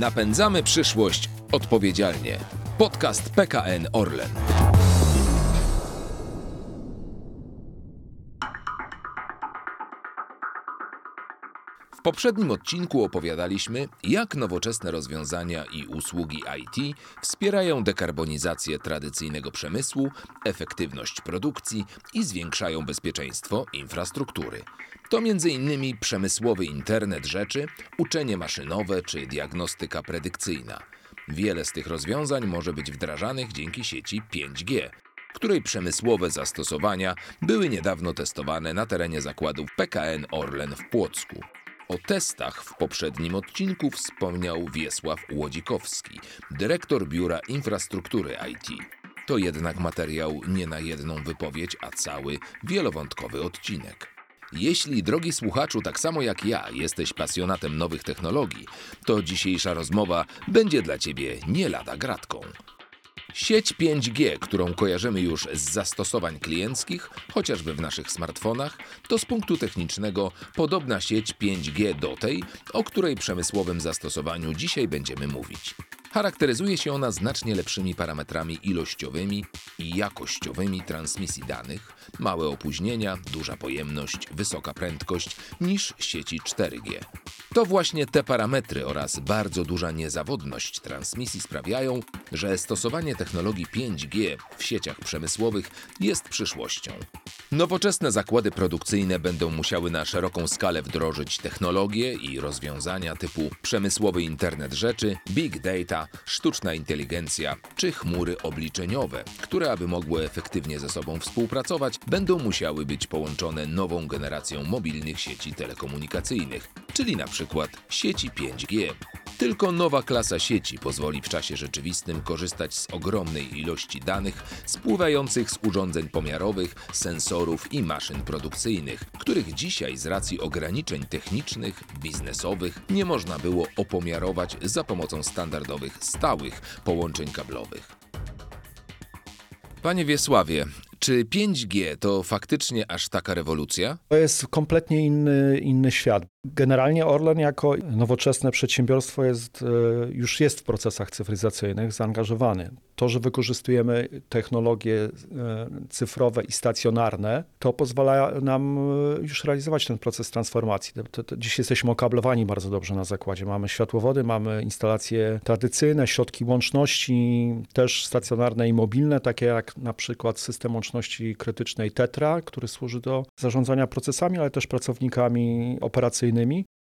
Napędzamy przyszłość odpowiedzialnie. Podcast PKN Orlen. W poprzednim odcinku opowiadaliśmy, jak nowoczesne rozwiązania i usługi IT wspierają dekarbonizację tradycyjnego przemysłu, efektywność produkcji i zwiększają bezpieczeństwo infrastruktury. To m.in. przemysłowy internet rzeczy, uczenie maszynowe czy diagnostyka predykcyjna. Wiele z tych rozwiązań może być wdrażanych dzięki sieci 5G, której przemysłowe zastosowania były niedawno testowane na terenie zakładów PKN Orlen w Płocku. O testach w poprzednim odcinku wspomniał Wiesław Łodzikowski, dyrektor Biura Infrastruktury IT. To jednak materiał nie na jedną wypowiedź, a cały wielowątkowy odcinek. Jeśli, drogi słuchaczu, tak samo jak ja, jesteś pasjonatem nowych technologii, to dzisiejsza rozmowa będzie dla Ciebie nie lada gratką. Sieć 5G, którą kojarzymy już z zastosowań klienckich, chociażby w naszych smartfonach, to z punktu technicznego podobna sieć 5G do tej, o której przemysłowym zastosowaniu dzisiaj będziemy mówić. Charakteryzuje się ona znacznie lepszymi parametrami ilościowymi i jakościowymi transmisji danych, małe opóźnienia, duża pojemność, wysoka prędkość niż sieci 4G. To właśnie te parametry oraz bardzo duża niezawodność transmisji sprawiają, że stosowanie technologii 5G w sieciach przemysłowych jest przyszłością. Nowoczesne zakłady produkcyjne będą musiały na szeroką skalę wdrożyć technologie i rozwiązania typu przemysłowy internet rzeczy, big data, sztuczna inteligencja czy chmury obliczeniowe, które aby mogły efektywnie ze sobą współpracować, będą musiały być połączone nową generacją mobilnych sieci telekomunikacyjnych, czyli na przykład sieci 5G. Tylko nowa klasa sieci pozwoli w czasie rzeczywistym korzystać z ogromnej ilości danych spływających z urządzeń pomiarowych, sensorów i maszyn produkcyjnych, których dzisiaj z racji ograniczeń technicznych, biznesowych nie można było opomiarować za pomocą standardowych, stałych połączeń kablowych. Panie Wiesławie, czy 5G to faktycznie aż taka rewolucja? To jest kompletnie inny, inny świat. Generalnie Orlen jako nowoczesne przedsiębiorstwo jest, e, już jest w procesach cyfryzacyjnych zaangażowany. To, że wykorzystujemy technologie e, cyfrowe i stacjonarne, to pozwala nam e, już realizować ten proces transformacji. Dziś jesteśmy okablowani bardzo dobrze na zakładzie. Mamy światłowody, mamy instalacje tradycyjne, środki łączności, też stacjonarne i mobilne, takie jak na przykład system łączności krytycznej Tetra, który służy do zarządzania procesami, ale też pracownikami operacyjnymi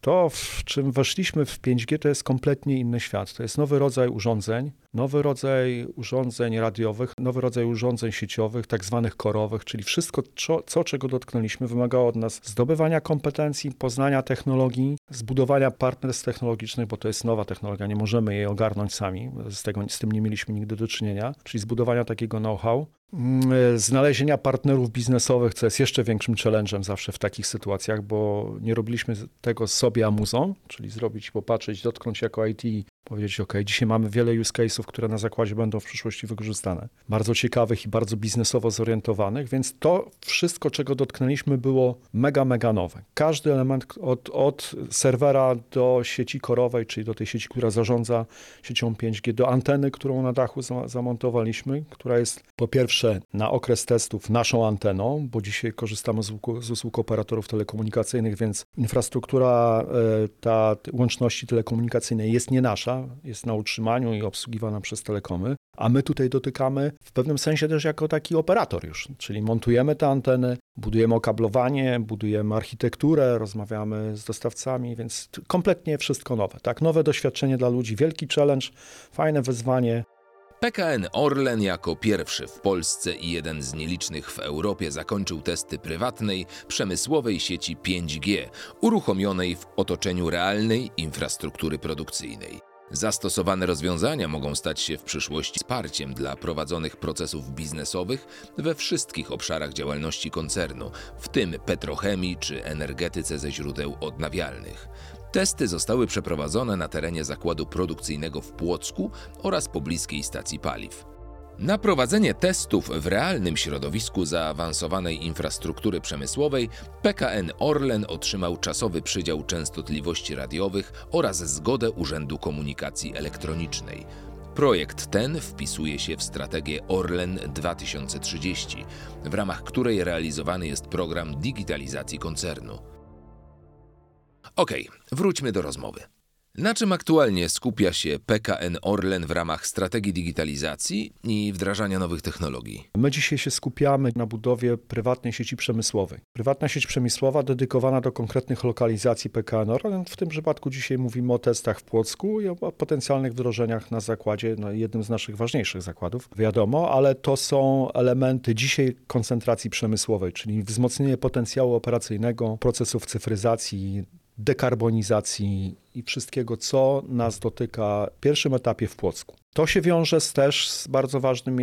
to, w czym weszliśmy w 5G, to jest kompletnie inny świat. To jest nowy rodzaj urządzeń, nowy rodzaj urządzeń radiowych, nowy rodzaj urządzeń sieciowych, tak zwanych korowych, czyli wszystko, co, co czego dotknęliśmy, wymagało od nas zdobywania kompetencji, poznania technologii, zbudowania partnerstw technologicznych, bo to jest nowa technologia, nie możemy jej ogarnąć sami, z, tego, z tym nie mieliśmy nigdy do czynienia, czyli zbudowania takiego know-how. Mm, e, znalezienia partnerów biznesowych, co jest jeszcze większym challenge'em zawsze w takich sytuacjach, bo nie robiliśmy tego sobie amuzą, czyli zrobić, popatrzeć, dotknąć jako IT powiedzieć, OK, dzisiaj mamy wiele use case'ów, które na zakładzie będą w przyszłości wykorzystane. Bardzo ciekawych i bardzo biznesowo zorientowanych, więc to wszystko, czego dotknęliśmy, było mega, mega nowe. Każdy element od, od serwera do sieci korowej, czyli do tej sieci, która zarządza siecią 5G, do anteny, którą na dachu zamontowaliśmy, która jest po pierwsze na okres testów naszą anteną, bo dzisiaj korzystamy z, z usług operatorów telekomunikacyjnych, więc infrastruktura e, ta łączności telekomunikacyjnej jest nie nasza, jest na utrzymaniu i obsługiwana przez telekomy, a my tutaj dotykamy w pewnym sensie też jako taki operator już, czyli montujemy te anteny, budujemy okablowanie, budujemy architekturę, rozmawiamy z dostawcami, więc kompletnie wszystko nowe. Tak, nowe doświadczenie dla ludzi, wielki challenge, fajne wyzwanie. PKN Orlen jako pierwszy w Polsce i jeden z nielicznych w Europie zakończył testy prywatnej, przemysłowej sieci 5G, uruchomionej w otoczeniu realnej infrastruktury produkcyjnej. Zastosowane rozwiązania mogą stać się w przyszłości wsparciem dla prowadzonych procesów biznesowych we wszystkich obszarach działalności koncernu, w tym petrochemii czy energetyce ze źródeł odnawialnych. Testy zostały przeprowadzone na terenie zakładu produkcyjnego w Płocku oraz pobliskiej stacji paliw. Na prowadzenie testów w realnym środowisku zaawansowanej infrastruktury przemysłowej PKN Orlen otrzymał czasowy przydział częstotliwości radiowych oraz zgodę Urzędu Komunikacji Elektronicznej. Projekt ten wpisuje się w strategię Orlen 2030, w ramach której realizowany jest program digitalizacji koncernu. Okej, wróćmy do rozmowy. Na czym aktualnie skupia się PKN Orlen w ramach strategii digitalizacji i wdrażania nowych technologii? My dzisiaj się skupiamy na budowie prywatnej sieci przemysłowej. Prywatna sieć przemysłowa dedykowana do konkretnych lokalizacji PKN Orlen. W tym przypadku dzisiaj mówimy o testach w Płocku i o potencjalnych wdrożeniach na zakładzie, no jednym z naszych ważniejszych zakładów, wiadomo, ale to są elementy dzisiaj koncentracji przemysłowej, czyli wzmocnienie potencjału operacyjnego procesów cyfryzacji, dekarbonizacji i wszystkiego, co nas dotyka w pierwszym etapie w Płocku. To się wiąże z też z bardzo ważnym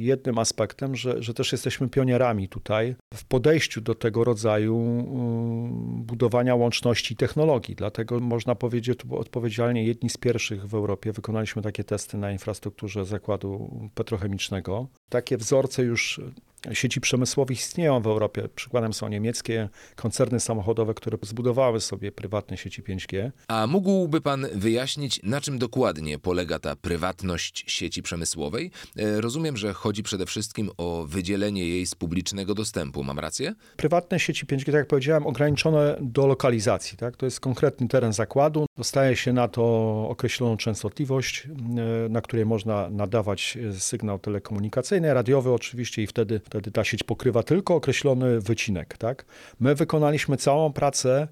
jednym aspektem, że, że też jesteśmy pionierami tutaj w podejściu do tego rodzaju budowania łączności technologii. Dlatego można powiedzieć odpowiedzialnie jedni z pierwszych w Europie wykonaliśmy takie testy na infrastrukturze zakładu petrochemicznego. Takie wzorce już sieci przemysłowych istnieją w Europie. Przykładem są niemieckie koncerny samochodowe, które zbudowały sobie prywatne sieci 5G. A mógłby pan wyjaśnić, na czym dokładnie polega ta prywatność sieci przemysłowej? E, rozumiem, że chodzi przede wszystkim o wydzielenie jej z publicznego dostępu. Mam rację? Prywatne sieci 5G, tak jak powiedziałem, ograniczone do lokalizacji. Tak? To jest konkretny teren zakładu. Dostaje się na to określoną częstotliwość, e, na której można nadawać sygnał telekomunikacyjny, radiowy oczywiście i wtedy Wtedy ta sieć pokrywa tylko określony wycinek. Tak? My wykonaliśmy całą pracę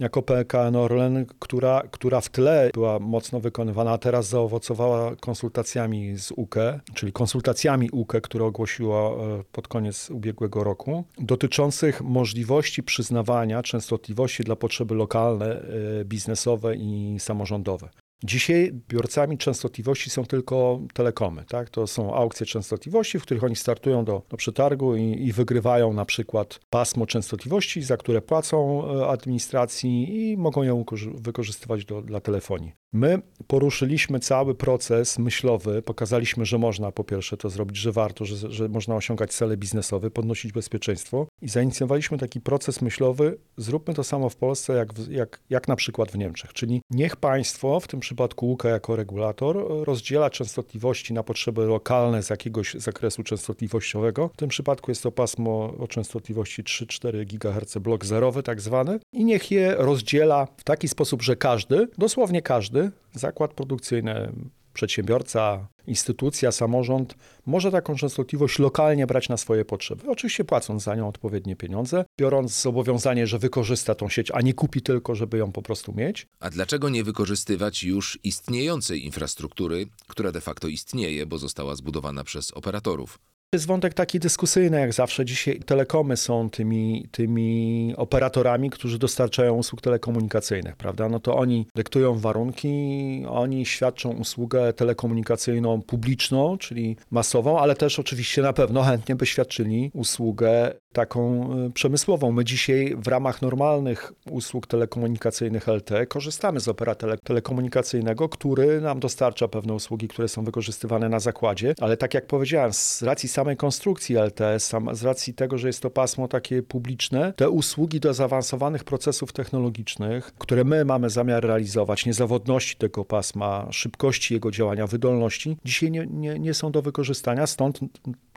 jako PKN Orlen, która, która w tle była mocno wykonywana, a teraz zaowocowała konsultacjami z UKE, czyli konsultacjami UKE, które ogłosiła e, pod koniec ubiegłego roku, dotyczących możliwości przyznawania częstotliwości dla potrzeby lokalne, e, biznesowe i samorządowe. Dzisiaj biorcami częstotliwości są tylko telekomy. Tak? To są aukcje częstotliwości, w których oni startują do, do przetargu i, i wygrywają na przykład pasmo częstotliwości, za które płacą e, administracji i mogą ją wykorzystywać do, dla telefonii. My poruszyliśmy cały proces myślowy, pokazaliśmy, że można po pierwsze to zrobić, że warto, że, że można osiągać cele biznesowe, podnosić bezpieczeństwo i zainicjowaliśmy taki proces myślowy, zróbmy to samo w Polsce, jak, jak, jak na przykład w Niemczech, czyli niech państwo, w tym przypadku UKE jako regulator, rozdziela częstotliwości na potrzeby lokalne z jakiegoś zakresu częstotliwościowego. W tym przypadku jest to pasmo o częstotliwości 3-4 GHz, blok zerowy tak zwany i niech je rozdziela w taki sposób, że każdy, dosłownie każdy zakład produkcyjny, przedsiębiorca, instytucja, samorząd może taką częstotliwość lokalnie brać na swoje potrzeby. Oczywiście płacąc za nią odpowiednie pieniądze, biorąc zobowiązanie, że wykorzysta tą sieć, a nie kupi tylko, żeby ją po prostu mieć. A dlaczego nie wykorzystywać już istniejącej infrastruktury, która de facto istnieje, bo została zbudowana przez operatorów? Jest wątek taki dyskusyjny, jak zawsze. Dzisiaj telekomy są tymi, tymi operatorami, którzy dostarczają usług telekomunikacyjnych, prawda? No to oni dyktują warunki, oni świadczą usługę telekomunikacyjną publiczną, czyli masową, ale też oczywiście na pewno chętnie by świadczyli usługę taką y, przemysłową. My dzisiaj w ramach normalnych usług telekomunikacyjnych LTE korzystamy z operatora telekomunikacyjnego, który nam dostarcza pewne usługi, które są wykorzystywane na zakładzie, ale tak jak powiedziałem, z racji samej konstrukcji LTE, z racji tego, że jest to pasmo takie publiczne, te usługi do zaawansowanych procesów technologicznych, które my mamy zamiar realizować, niezawodności tego pasma, szybkości jego działania, wydolności, dzisiaj nie, nie, nie są do wykorzystania, stąd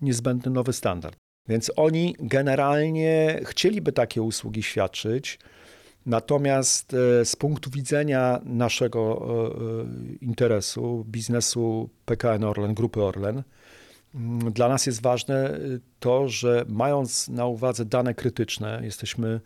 niezbędny nowy standard. Więc oni generalnie chcieliby takie usługi świadczyć. Natomiast e, z punktu widzenia naszego e, e, interesu, biznesu PKN Orlen, grupy Orlen, mm, dla nas jest ważne to, że mając na uwadze dane krytyczne, jesteśmy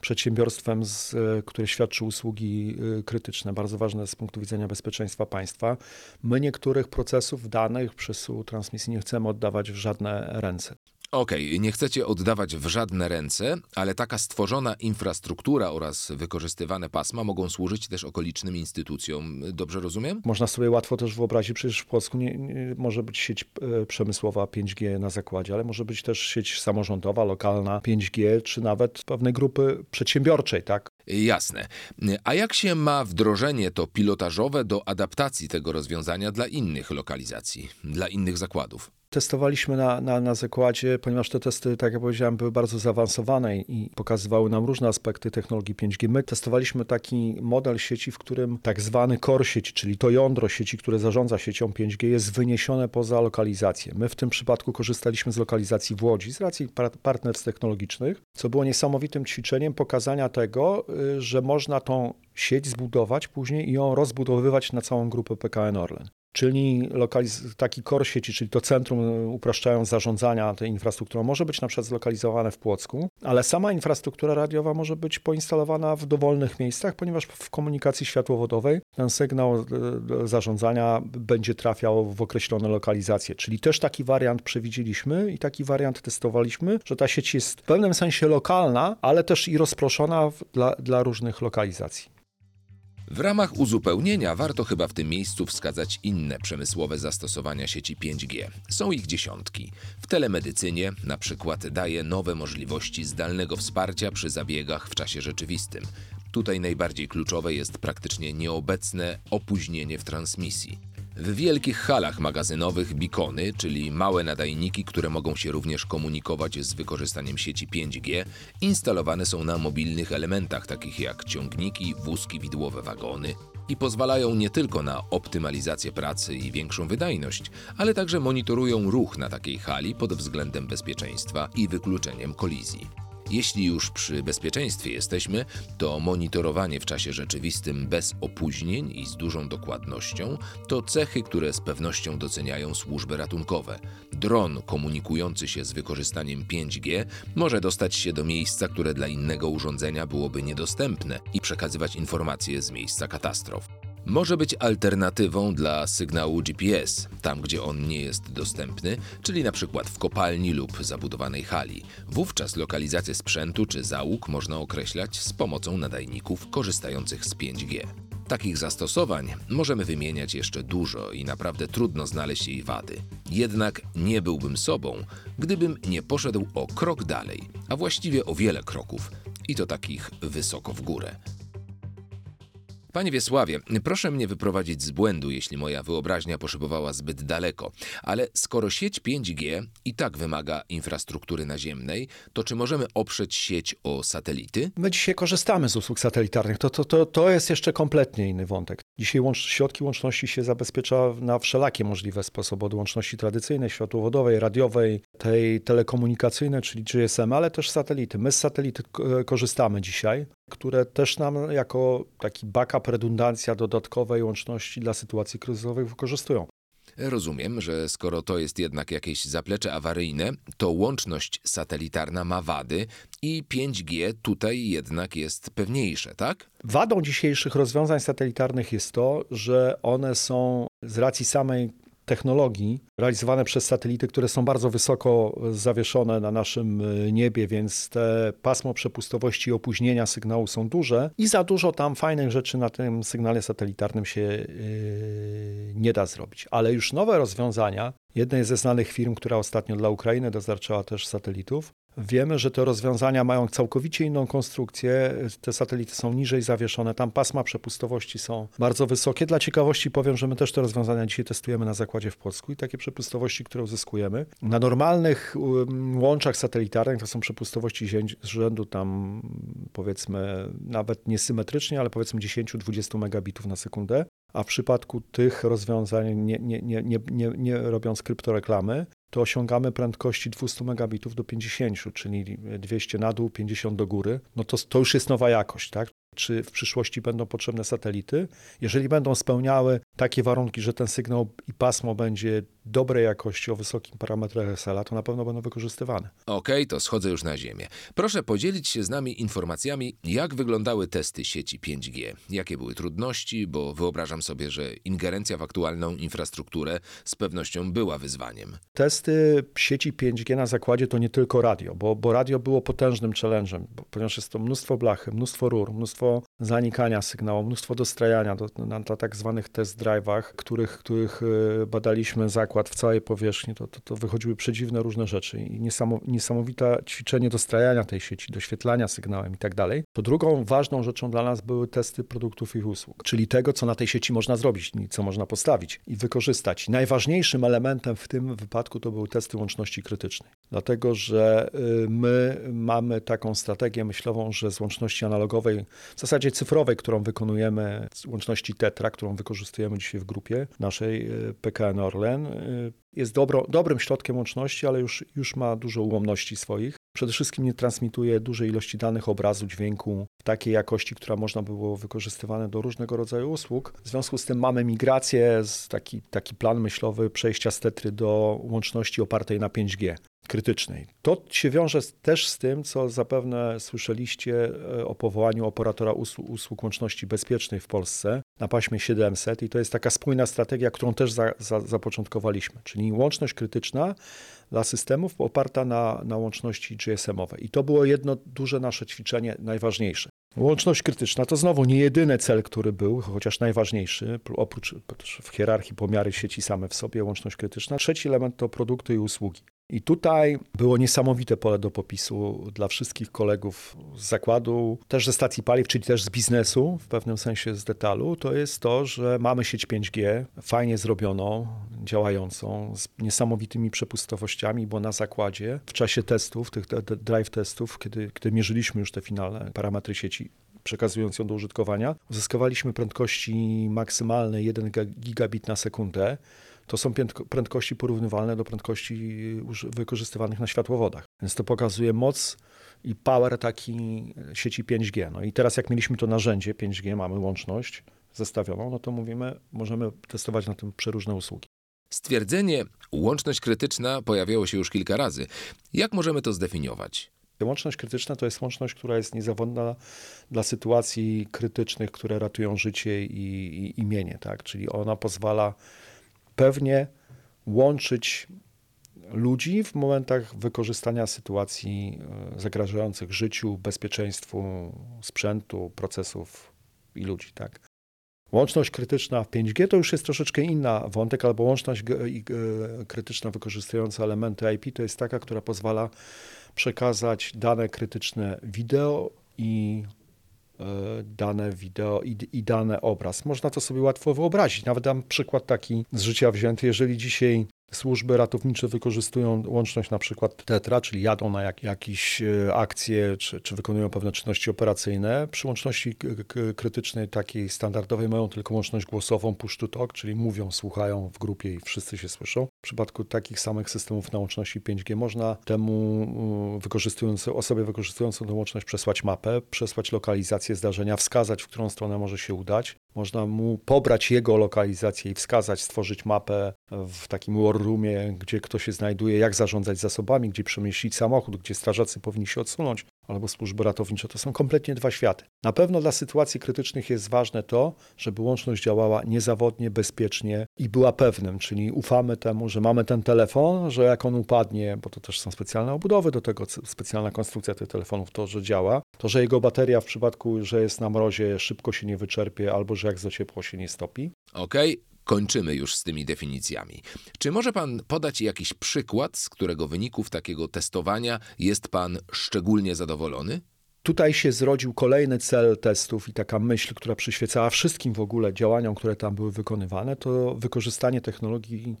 przedsiębiorstwem, z, które świadczy usługi krytyczne, bardzo ważne z punktu widzenia bezpieczeństwa państwa. My niektórych procesów danych przesyłu transmisji nie chcemy oddawać w żadne ręce. Okej, nie chcecie oddawać w żadne ręce, ale taka stworzona infrastruktura oraz wykorzystywane pasma mogą służyć też okolicznym instytucjom. Dobrze rozumiem? Można sobie łatwo też wyobrazić, przecież w Polsku nie, nie, może być sieć e, przemysłowa 5G na zakładzie, ale może być też sieć samorządowa, lokalna 5G, czy nawet pewnej grupy przedsiębiorczej, tak? Jasne. A jak się ma wdrożenie to pilotażowe do adaptacji tego rozwiązania dla innych lokalizacji, dla innych zakładów? Testowaliśmy na, na, na zakładzie, ponieważ te testy, tak jak powiedziałem, były bardzo zaawansowane i pokazywały nam różne aspekty technologii 5G. My testowaliśmy taki model sieci, w którym tak zwany core sieci, czyli to jądro sieci, które zarządza siecią 5G, jest wyniesione poza lokalizację. My w tym przypadku korzystaliśmy z lokalizacji w Łodzi z racji partnerstw technologicznych, co było niesamowitym ćwiczeniem pokazania tego, y, że można tą sieć zbudować później i ją rozbudowywać na całą grupę PKN Orlen czyli lokaliz- taki core sieci, czyli to centrum, e, upraszczając zarządzania tej infrastrukturą, może być na przykład zlokalizowane w Płocku, ale sama infrastruktura radiowa może być poinstalowana w dowolnych miejscach, ponieważ w komunikacji światłowodowej ten sygnał e, zarządzania będzie trafiał w określone lokalizacje. Czyli też taki wariant przewidzieliśmy i taki wariant testowaliśmy, że ta sieć jest w pewnym sensie lokalna, ale też i rozproszona dla, dla różnych lokalizacji. W ramach uzupełnienia warto chyba w tym miejscu wskazać inne przemysłowe zastosowania sieci 5G. Są ich dziesiątki. W telemedycynie na przykład daje nowe możliwości zdalnego wsparcia przy zabiegach w czasie rzeczywistym. Tutaj najbardziej kluczowe jest praktycznie nieobecne opóźnienie w transmisji. W wielkich halach magazynowych bikony, czyli małe nadajniki, które mogą się również komunikować z wykorzystaniem sieci 5G, instalowane są na mobilnych elementach takich jak ciągniki, wózki widłowe wagony i pozwalają nie tylko na optymalizację pracy i większą wydajność, ale także monitorują ruch na takiej hali pod względem bezpieczeństwa i wykluczeniem kolizji. Jeśli już przy bezpieczeństwie jesteśmy, to monitorowanie w czasie rzeczywistym bez opóźnień i z dużą dokładnością to cechy, które z pewnością doceniają służby ratunkowe. Dron komunikujący się z wykorzystaniem 5G może dostać się do miejsca, które dla innego urządzenia byłoby niedostępne i przekazywać informacje z miejsca katastrof może być alternatywą dla sygnału GPS, tam gdzie on nie jest dostępny, czyli na przykład w kopalni lub zabudowanej hali. Wówczas lokalizację sprzętu czy załóg można określać z pomocą nadajników korzystających z 5G. Takich zastosowań możemy wymieniać jeszcze dużo i naprawdę trudno znaleźć jej wady. Jednak nie byłbym sobą, gdybym nie poszedł o krok dalej, a właściwie o wiele kroków, i to takich wysoko w górę. Panie Wiesławie, proszę mnie wyprowadzić z błędu, jeśli moja wyobraźnia poszybowała zbyt daleko, ale skoro sieć 5G i tak wymaga infrastruktury naziemnej, to czy możemy oprzeć sieć o satelity? My dzisiaj korzystamy z usług satelitarnych. To, to, to, to jest jeszcze kompletnie inny wątek. Dzisiaj łącz, środki łączności się zabezpiecza na wszelakie możliwe sposoby, od łączności tradycyjnej, światłowodowej, radiowej, tej telekomunikacyjnej, czyli GSM, ale też satelity. My z satelity korzystamy dzisiaj które też nam jako taki backup, redundancja dodatkowej łączności dla sytuacji kryzysowych wykorzystują. Rozumiem, że skoro to jest jednak jakieś zaplecze awaryjne, to łączność satelitarna ma wady i 5G tutaj jednak jest pewniejsze, tak? Wadą dzisiejszych rozwiązań satelitarnych jest to, że one są z racji samej technologii realizowane przez satelity, które są bardzo wysoko zawieszone na naszym e, niebie, więc te pasmo przepustowości i opóźnienia sygnału są duże i za dużo tam fajnych rzeczy na tym sygnale satelitarnym się yy, nie da zrobić. Ale już nowe rozwiązania, jednej ze znanych firm, która ostatnio dla Ukrainy dostarczała też satelitów, Wiemy, że te rozwiązania mają całkowicie inną konstrukcję. Te satelity są niżej zawieszone, tam pasma przepustowości są bardzo wysokie. Dla ciekawości powiem, że my też te rozwiązania dzisiaj testujemy na zakładzie w Polsku i takie przepustowości, które uzyskujemy. Na normalnych um, łączach satelitarnych to są przepustowości z rzędu tam powiedzmy nawet niesymetrycznie, ale powiedzmy 10-20 megabitów na sekundę a w przypadku tych rozwiązań, nie, nie, nie, nie, robiąc kryptoreklamy, to osiągamy prędkości 200 megabitów do 50, czyli 200 na dół, 50 do góry, no to, to już jest nowa jakość, tak? Czy w przyszłości będą potrzebne satelity? Jeżeli będą spełniały takie warunki, że ten sygnał i pasmo będzie dobrej jakości o wysokim parametrach SLA, to na pewno będą wykorzystywane. Okej, okay, to schodzę już na ziemię. Proszę podzielić się z nami informacjami, jak wyglądały testy sieci 5G, jakie były trudności, bo wyobrażam sobie, że ingerencja w aktualną infrastrukturę z pewnością była wyzwaniem. Testy sieci 5G na zakładzie to nie tylko radio, bo, bo radio było potężnym challenge'em, ponieważ jest to mnóstwo blachy, mnóstwo rur, mnóstwo zanikania sygnału, mnóstwo dostrajania do, na, na tak zwanych test drive'ach, których, których y, badaliśmy zakład zakład w całej powierzchni, to, to, to wychodziły przedziwne różne rzeczy i niesamowite ćwiczenie dostrajania tej sieci, doświetlania sygnałem i tak dalej. To drugą ważną rzeczą dla nas były testy produktów i usług, czyli tego, co na tej sieci można zrobić, co można postawić i wykorzystać. Najważniejszym elementem w tym wypadku to były testy łączności krytycznej, dlatego że y, my mamy taką strategię myślową, że z łączności analogowej, w zasadzie cyfrowej, którą wykonujemy, z łączności Tetra, którą wykorzystujemy dzisiaj w grupie naszej y, PKN Orlen, y, jest dobro, dobrym środkiem łączności, ale już, już ma dużo ułomności swoich. Przede wszystkim nie transmituje dużej ilości danych, obrazu, dźwięku w takiej jakości, która można by było wykorzystywane do różnego rodzaju usług. W związku z tym mamy migrację, taki, taki plan myślowy przejścia z Tetry do łączności opartej na 5G krytycznej. To się wiąże też z tym, co zapewne słyszeliście e, o powołaniu operatora usług, usług łączności bezpiecznej w Polsce na paśmie 700 i to jest taka spójna strategia, którą też za, za, zapoczątkowaliśmy, czyli łączność krytyczna dla systemów oparta na, na łączności GSM-owej. I to było jedno duże nasze ćwiczenie, najważniejsze. Łączność krytyczna to znowu nie jedyny cel, który był, chociaż najważniejszy, oprócz w hierarchii pomiary sieci same w sobie, łączność krytyczna. Trzeci element to produkty i usługi. I tutaj było niesamowite pole do popisu dla wszystkich kolegów z zakładu, też ze stacji paliw, czyli też z biznesu, w pewnym sensie z detalu. To jest to, że mamy sieć 5G, fajnie zrobioną, działającą, z niesamowitymi przepustowościami, bo na zakładzie w czasie testów, tych drive testów, kiedy, kiedy mierzyliśmy już te finalne parametry sieci, przekazując ją do użytkowania, uzyskowaliśmy prędkości maksymalne 1 gigabit na sekundę to są prędkości porównywalne do prędkości wykorzystywanych na światłowodach. Więc to pokazuje moc i power takiej sieci 5G. No i teraz jak mieliśmy to narzędzie 5G, mamy łączność zestawioną, no to mówimy, możemy testować na tym przeróżne usługi. Stwierdzenie łączność krytyczna pojawiało się już kilka razy. Jak możemy to zdefiniować? Łączność krytyczna to jest łączność, która jest niezawodna dla sytuacji krytycznych, które ratują życie i, i imienie, tak? Czyli ona pozwala pewnie łączyć ludzi w momentach wykorzystania sytuacji e, zagrażających życiu, bezpieczeństwu sprzętu, procesów i ludzi. Tak? Łączność krytyczna w 5G to już jest troszeczkę inna wątek, albo łączność krytyczna wykorzystująca elementy IP to jest taka, która pozwala przekazać dane krytyczne wideo i E, dane wideo i, i dane obraz. Można to sobie łatwo wyobrazić. Nawet dam przykład taki z życia wzięty. Jeżeli dzisiaj służby ratownicze wykorzystują łączność na przykład Tetra, czyli jadą na jak, jakieś e, akcje, czy, czy wykonują pewne czynności operacyjne. Przy łączności krytycznej, takiej standardowej, mają tylko łączność głosową push to talk, czyli mówią, słuchają w grupie i wszyscy się słyszą. W przypadku takich samych systemów na łączności 5G można temu wykorzystując, osobie wykorzystującą tę łączność przesłać mapę, przesłać lokalizację zdarzenia, wskazać, w którą stronę może się udać. Można mu pobrać jego lokalizację i wskazać, stworzyć mapę w takim war roomie, gdzie kto się znajduje, jak zarządzać zasobami, gdzie przemieścić samochód, gdzie strażacy powinni się odsunąć, albo służby ratownicze. To są kompletnie dwa światy. Na pewno dla sytuacji krytycznych jest ważne to, żeby łączność działała niezawodnie, bezpiecznie i była pewnym, czyli ufamy temu, że mamy ten telefon, że jak on upadnie, bo to też są specjalne obudowy do tego, specjalna konstrukcja tych telefonów, to, że działa, to, że jego bateria w przypadku, że jest na mrozie, szybko się nie wyczerpie, albo że jak za ciepło się nie stopi. Okej, okay kończymy już z tymi definicjami. Czy może Pan podać jakiś przykład, z którego wyników takiego testowania jest Pan szczególnie zadowolony? Tutaj się zrodził kolejny cel testów i taka myśl, która przyświecała wszystkim w ogóle działaniom, które tam były wykonywane, to wykorzystanie technologii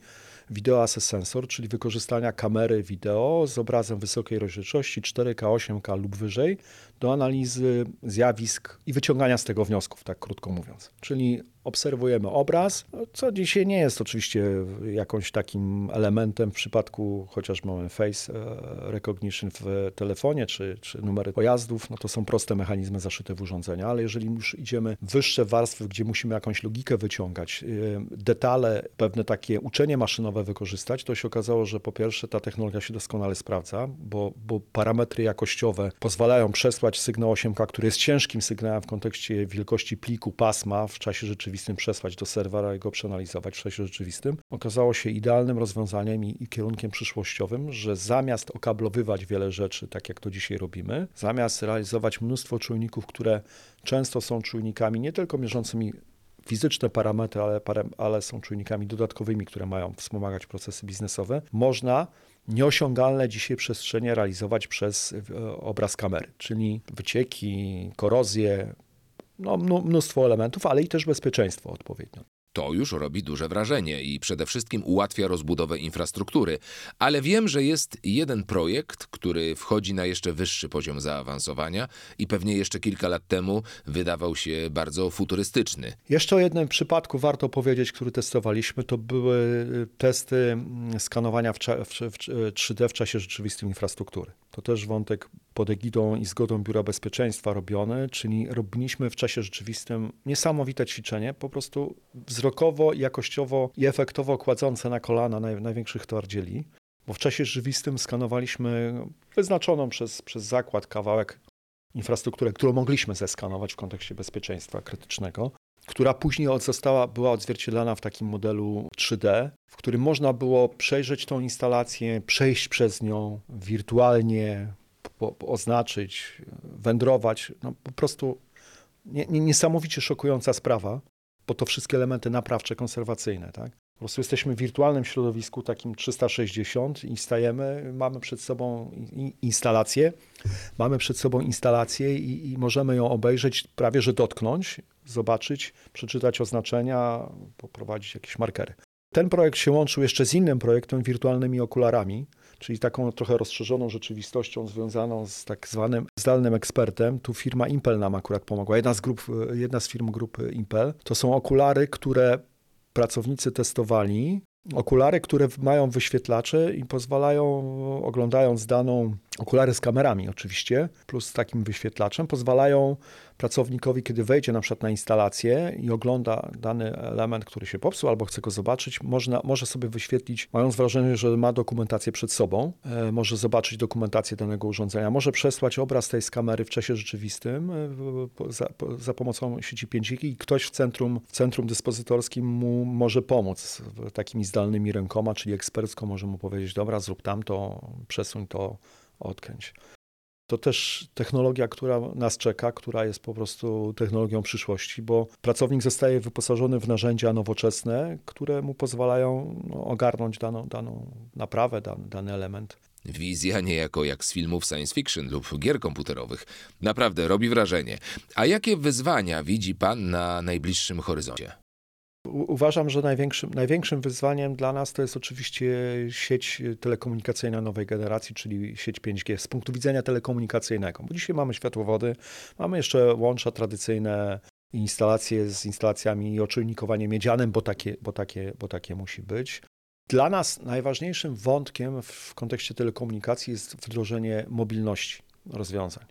Video Access Sensor, czyli wykorzystania kamery wideo z obrazem wysokiej rozdzielczości 4K, 8K lub wyżej do analizy zjawisk i wyciągania z tego wniosków, tak krótko mówiąc. Czyli obserwujemy obraz, co dzisiaj nie jest oczywiście jakąś takim elementem w przypadku, chociaż mamy face e, recognition w telefonie, czy, czy numery pojazdów, no to są proste mechanizmy zaszyte w urządzenia, ale jeżeli już idziemy wyższe warstwy, gdzie musimy jakąś logikę wyciągać, e, detale, pewne takie uczenie maszynowe wykorzystać, to się okazało, że po pierwsze ta technologia się doskonale sprawdza, bo, bo parametry jakościowe pozwalają przesłać sygnał 8K, który jest ciężkim sygnałem w kontekście wielkości pliku, pasma w czasie rzeczywistym przesłać do serwera i go przeanalizować w czasie rzeczywistym, okazało się idealnym rozwiązaniem i, i kierunkiem przyszłościowym, że zamiast okablowywać wiele rzeczy, tak jak to dzisiaj robimy, zamiast realizować mnóstwo czujników, które często są czujnikami nie tylko mierzącymi fizyczne parametry, ale, ale są czujnikami dodatkowymi, które mają wspomagać procesy biznesowe, można nieosiągalne dzisiaj przestrzenie realizować przez e, obraz kamery, czyli wycieki, korozję, no, mnóstwo elementów, ale i też bezpieczeństwo odpowiednio. To już robi duże wrażenie i przede wszystkim ułatwia rozbudowę infrastruktury. Ale wiem, że jest jeden projekt, który wchodzi na jeszcze wyższy poziom zaawansowania i pewnie jeszcze kilka lat temu wydawał się bardzo futurystyczny. Jeszcze o jednym przypadku warto powiedzieć, który testowaliśmy. To były y, testy mm, skanowania w, w, w 3D w czasie rzeczywistym infrastruktury. To też wątek pod egidą i zgodą Biura Bezpieczeństwa robione, czyli robiliśmy w czasie rzeczywistym niesamowite ćwiczenie, po prostu wzrokowo, jakościowo i efektowo kładzące na kolana naj, największych twardzieli. Bo w czasie rzeczywistym skanowaliśmy wyznaczoną przez, przez zakład kawałek infrastrukturę, którą mogliśmy zeskanować w kontekście bezpieczeństwa krytycznego, która później została, była odzwierciedlana w takim modelu 3D, w którym można było przejrzeć tą instalację, przejść przez nią wirtualnie, po, po oznaczyć, wędrować. No, po prostu nie, nie, niesamowicie szokująca sprawa, bo to wszystkie elementy naprawcze, konserwacyjne. Tak? Po prostu jesteśmy w wirtualnym środowisku takim 360 i stajemy, mamy przed sobą instalację, mamy przed sobą instalację i, i możemy ją obejrzeć, prawie że dotknąć, zobaczyć, przeczytać oznaczenia, poprowadzić jakieś markery. Ten projekt się łączył jeszcze z innym projektem, wirtualnymi okularami, czyli taką trochę rozszerzoną rzeczywistością związaną z tak zwanym zdalnym ekspertem. Tu firma Impel nam akurat pomogła. Jedna z, grup, jedna z firm grupy Impel. To są okulary, które pracownicy testowali. Okulary, które mają wyświetlacze i pozwalają, oglądając daną, okulary z kamerami oczywiście, plus takim wyświetlaczem, pozwalają pracownikowi, kiedy wejdzie na przykład na instalację i ogląda dany element, który się popsuł albo chce go zobaczyć, można, może sobie wyświetlić, mając wrażenie, że ma dokumentację przed sobą, e, może zobaczyć dokumentację danego urządzenia, może przesłać obraz tej z kamery w czasie rzeczywistym e, za, za pomocą sieci 5G i ktoś w centrum, w centrum dyspozytorskim mu może pomóc takimi zdalnymi rękoma, czyli ekspercko może mu powiedzieć, dobra, zrób tamto, przesuń to, odkręć to też technologia, która nas czeka, która jest po prostu technologią przyszłości, bo pracownik zostaje wyposażony w narzędzia nowoczesne, które mu pozwalają no, ogarnąć daną, daną naprawę, dany, dany element. Wizja niejako jak z filmów science fiction lub gier komputerowych. Naprawdę robi wrażenie. A jakie wyzwania widzi Pan na najbliższym horyzoncie? Uważam, że największym, największym wyzwaniem dla nas to jest oczywiście sieć telekomunikacyjna nowej generacji, czyli sieć 5G z punktu widzenia telekomunikacyjnego. Bo dzisiaj mamy światłowody, mamy jeszcze łącza tradycyjne, instalacje z instalacjami i oczujnikowanie miedzianem, bo takie, bo, takie, bo takie musi być. Dla nas najważniejszym wątkiem w kontekście telekomunikacji jest wdrożenie mobilności rozwiązań.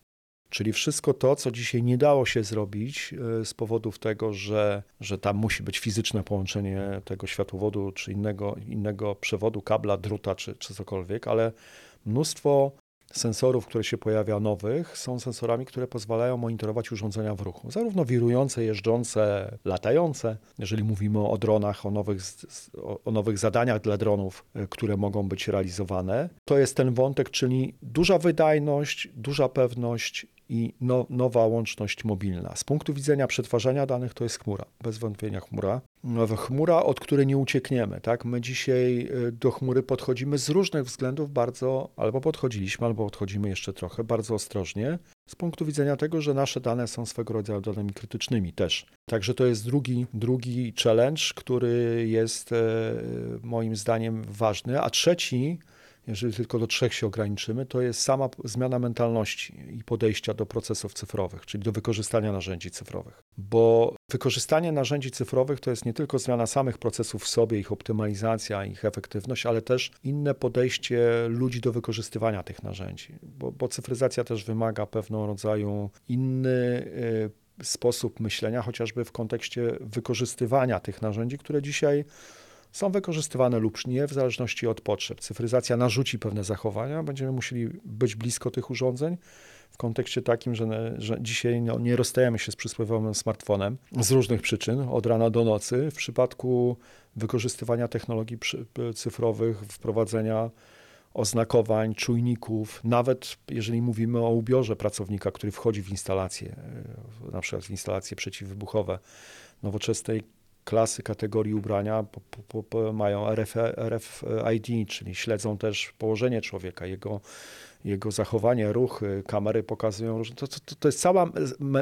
Czyli wszystko to, co dzisiaj nie dało się zrobić e, z powodów tego, że, że tam musi być fizyczne połączenie tego światłowodu czy innego, innego przewodu, kabla, druta czy, czy cokolwiek, ale mnóstwo sensorów, które się pojawia nowych, są sensorami, które pozwalają monitorować urządzenia w ruchu. Zarówno wirujące, jeżdżące, latające, jeżeli mówimy o dronach, o nowych, o nowych zadaniach dla dronów, e, które mogą być realizowane. To jest ten wątek, czyli duża wydajność, duża pewność i no, nowa łączność mobilna. Z punktu widzenia przetwarzania danych to jest chmura, bez wątpienia chmura. Chmura, od której nie uciekniemy. Tak? My dzisiaj y, do chmury podchodzimy z różnych względów bardzo, albo podchodziliśmy, albo podchodzimy jeszcze trochę, bardzo ostrożnie, z punktu widzenia tego, że nasze dane są swego rodzaju danymi krytycznymi też. Także to jest drugi, drugi challenge, który jest e, moim zdaniem ważny. A trzeci, jeżeli tylko do trzech się ograniczymy, to jest sama zmiana mentalności i podejścia do procesów cyfrowych, czyli do wykorzystania narzędzi cyfrowych. Bo wykorzystanie narzędzi cyfrowych to jest nie tylko zmiana samych procesów w sobie, ich optymalizacja, ich efektywność, ale też inne podejście ludzi do wykorzystywania tych narzędzi. Bo, bo cyfryzacja też wymaga pewnego rodzaju inny y, sposób myślenia, chociażby w kontekście wykorzystywania tych narzędzi, które dzisiaj są wykorzystywane lub nie, w zależności od potrzeb. Cyfryzacja narzuci pewne zachowania, będziemy musieli być blisko tych urządzeń w kontekście takim, że, że dzisiaj no, nie rozstajemy się z przysłowiowym smartfonem z różnych przyczyn, od rana do nocy. W przypadku wykorzystywania technologii cyfrowych, wprowadzenia oznakowań, czujników, nawet jeżeli mówimy o ubiorze pracownika, który wchodzi w instalacje, na przykład w instalacje przeciwwybuchowe, nowoczesnej klasy kategorii ubrania po, po, po, mają RF, RFID, czyli śledzą też położenie człowieka, jego, jego zachowanie, ruchy, kamery pokazują, że to, to, to jest cała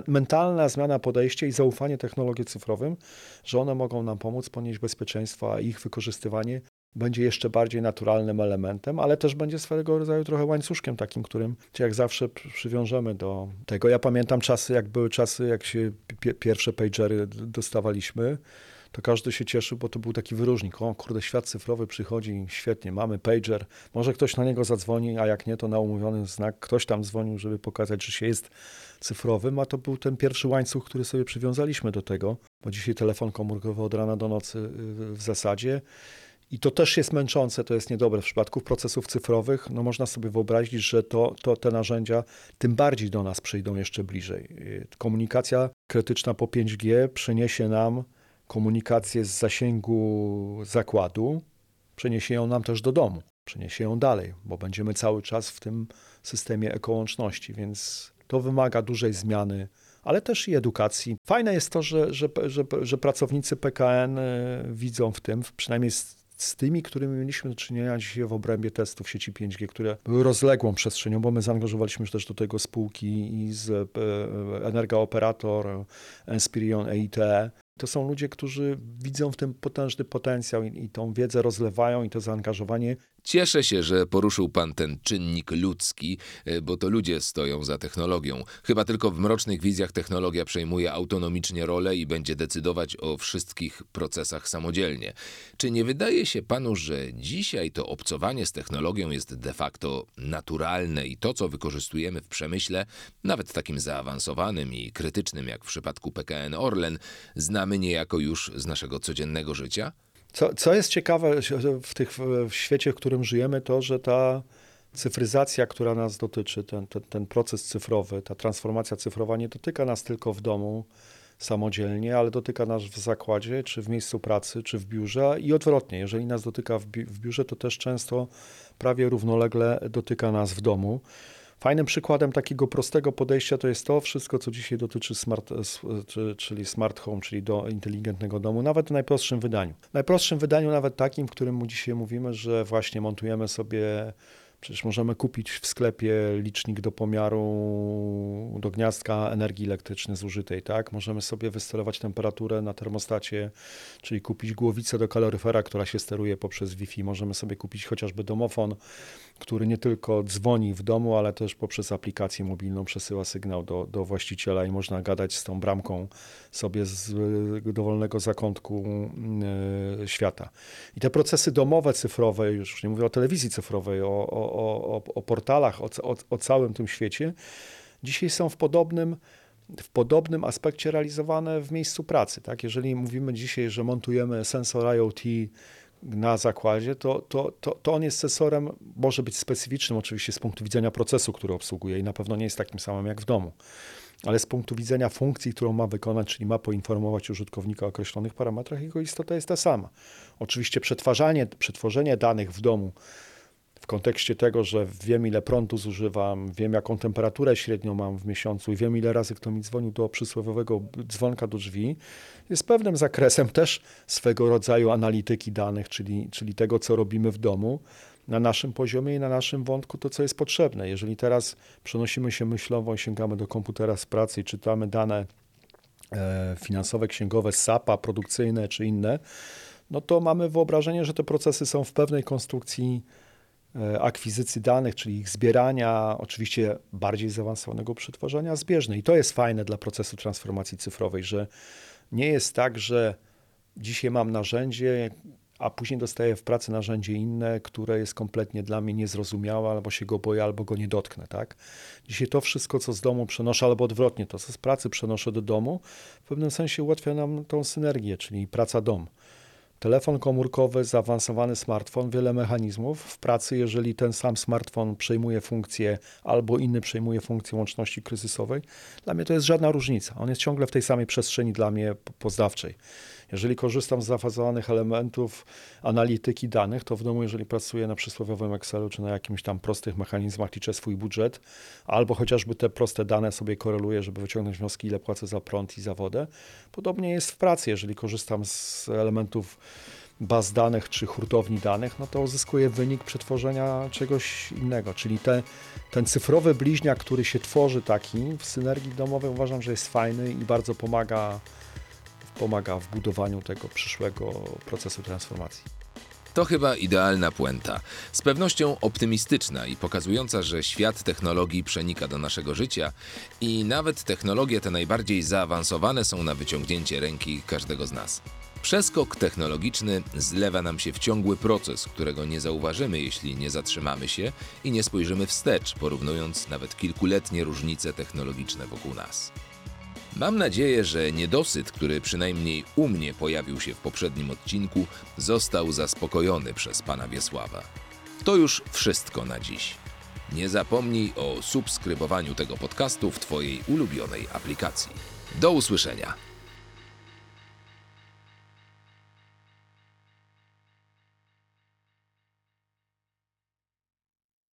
mentalna zmiana podejścia i zaufanie technologii cyfrowym, że one mogą nam pomóc ponieść bezpieczeństwo, a ich wykorzystywanie będzie jeszcze bardziej naturalnym elementem, ale też będzie swego rodzaju trochę łańcuszkiem takim, którym jak zawsze przywiążemy do tego. Ja pamiętam czasy, jak były czasy, jak się pierwsze pagery dostawaliśmy, to każdy się cieszył, bo to był taki wyróżnik. O kurde, świat cyfrowy przychodzi, świetnie, mamy pager, może ktoś na niego zadzwoni, a jak nie, to na umówiony znak ktoś tam dzwonił, żeby pokazać, że się jest cyfrowym, a to był ten pierwszy łańcuch, który sobie przywiązaliśmy do tego, bo dzisiaj telefon komórkowy od rana do nocy y, w zasadzie i to też jest męczące, to jest niedobre. W przypadku procesów cyfrowych, no można sobie wyobrazić, że to, to te narzędzia tym bardziej do nas przyjdą jeszcze bliżej. Y, komunikacja krytyczna po 5G przyniesie nam komunikację z zasięgu zakładu, przeniesie ją nam też do domu, przeniesie ją dalej, bo będziemy cały czas w tym systemie ekołączności, więc to wymaga dużej zmiany ale też i edukacji. Fajne jest to, że, że, że, że pracownicy PKN y, widzą w tym, przynajmniej z tymi, którymi mieliśmy do czynienia dzisiaj w obrębie testów sieci 5G, które były rozległą przestrzenią, bo my zaangażowaliśmy też do tego spółki i z e, Energa Operator, Enspirion, EIT, to są ludzie, którzy widzą w tym potężny potencjał i, i tą wiedzę rozlewają i to zaangażowanie Cieszę się, że poruszył pan ten czynnik ludzki, e, bo to ludzie stoją za technologią. Chyba tylko w mrocznych wizjach technologia przejmuje autonomicznie rolę i będzie decydować o wszystkich procesach samodzielnie. Czy nie wydaje się panu, że dzisiaj to obcowanie z technologią jest de facto naturalne i to, co wykorzystujemy w przemyśle, nawet takim zaawansowanym i krytycznym jak w przypadku PKN Orlen, znamy niejako już z naszego codziennego życia? Co, co jest ciekawe w, tych, w świecie, w którym żyjemy, to, że ta cyfryzacja, która nas dotyczy, ten, ten, ten proces cyfrowy, ta transformacja cyfrowa nie dotyka nas tylko w domu samodzielnie, ale dotyka nas w zakładzie, czy w miejscu pracy, czy w biurze i odwrotnie. Jeżeli nas dotyka w, bi w biurze, to też często prawie równolegle dotyka nas w domu. Fajnym przykładem takiego prostego podejścia to jest to wszystko, co dzisiaj dotyczy smart, czyli smart home, czyli do inteligentnego domu, nawet w najprostszym wydaniu. W najprostszym wydaniu, nawet takim, w którym dzisiaj mówimy, że właśnie montujemy sobie Przecież możemy kupić w sklepie licznik do pomiaru do gniazdka energii elektrycznej zużytej, tak? Możemy sobie wysterować temperaturę na termostacie, czyli kupić głowicę do kaloryfera, która się steruje poprzez Wi-Fi. Możemy sobie kupić chociażby domofon, który nie tylko dzwoni w domu, ale też poprzez aplikację mobilną przesyła sygnał do, do właściciela i można gadać z tą bramką sobie z dowolnego zakątku yy, świata. I te procesy domowe, cyfrowe, już nie mówię o telewizji cyfrowej, o, o o, o, portalach, o, o, o całym tym świecie, dzisiaj są w podobnym, w podobnym aspekcie realizowane w miejscu pracy. Tak? Jeżeli mówimy dzisiaj, że montujemy sensor IoT na zakładzie, to, to, to, to on jest sensorem, może być specyficznym oczywiście z punktu widzenia procesu, który obsługuje i na pewno nie jest takim samym jak w domu. Ale z punktu widzenia funkcji, którą ma wykonać, czyli ma poinformować użytkownika o określonych parametrach, jego istota jest ta sama. Oczywiście przetwarzanie, przetworzenie danych w domu w kontekście tego, że wiem, ile prądu zużywam, wiem, jaką temperaturę średnią mam w miesiącu wiem, ile razy kto mi dzwonił do przysłowiowego dzwonka do drzwi, jest pewnym zakresem też swego rodzaju analityki danych, czyli, czyli tego, co robimy w domu na naszym poziomie i na naszym wątku to, co jest potrzebne. Jeżeli teraz przenosimy się myślowo sięgamy do komputera z pracy i czytamy dane e, finansowe, księgowe, SAP-a, produkcyjne czy inne, no to mamy wyobrażenie, że te procesy są w pewnej konstrukcji akwizycji danych, czyli ich zbierania, oczywiście bardziej zaawansowanego przetwarzania zbieżne. I to jest fajne dla procesu transformacji cyfrowej, że nie jest tak, że dzisiaj mam narzędzie, a później dostaję w pracy narzędzie inne, które jest kompletnie dla mnie niezrozumiałe, albo się go boję, albo go nie dotknę. Tak? Dzisiaj to wszystko, co z domu przenoszę, albo odwrotnie, to co z pracy przenoszę do domu, w pewnym sensie ułatwia nam tą synergię, czyli praca-dom. Telefon komórkowy, zaawansowany smartfon, wiele mechanizmów. W pracy, jeżeli ten sam smartfon przejmuje funkcję albo inny przejmuje funkcję łączności kryzysowej, dla mnie to jest żadna różnica. On jest ciągle w tej samej przestrzeni dla mnie poznawczej. Jeżeli korzystam z zaawansowanych elementów analityki danych, to w domu, jeżeli pracuję na przysłowiowym Excelu czy na jakimś tam prostych mechanizmach, liczę swój budżet, albo chociażby te proste dane sobie koreluję, żeby wyciągnąć wnioski, ile płacę za prąd i za wodę. Podobnie jest w pracy, jeżeli korzystam z elementów baz danych czy hurtowni danych, no to uzyskuje wynik przetworzenia czegoś innego. Czyli te, ten cyfrowy bliźniak, który się tworzy taki w synergii domowej, uważam, że jest fajny i bardzo pomaga, pomaga w budowaniu tego przyszłego procesu transformacji. To chyba idealna puenta. Z pewnością optymistyczna i pokazująca, że świat technologii przenika do naszego życia i nawet technologie te najbardziej zaawansowane są na wyciągnięcie ręki każdego z nas. Przeskok technologiczny zlewa nam się w ciągły proces, którego nie zauważymy, jeśli nie zatrzymamy się i nie spojrzymy wstecz, porównując nawet kilkuletnie różnice technologiczne wokół nas. Mam nadzieję, że niedosyt, który przynajmniej u mnie pojawił się w poprzednim odcinku, został zaspokojony przez pana Wiesława. To już wszystko na dziś. Nie zapomnij o subskrybowaniu tego podcastu w Twojej ulubionej aplikacji. Do usłyszenia.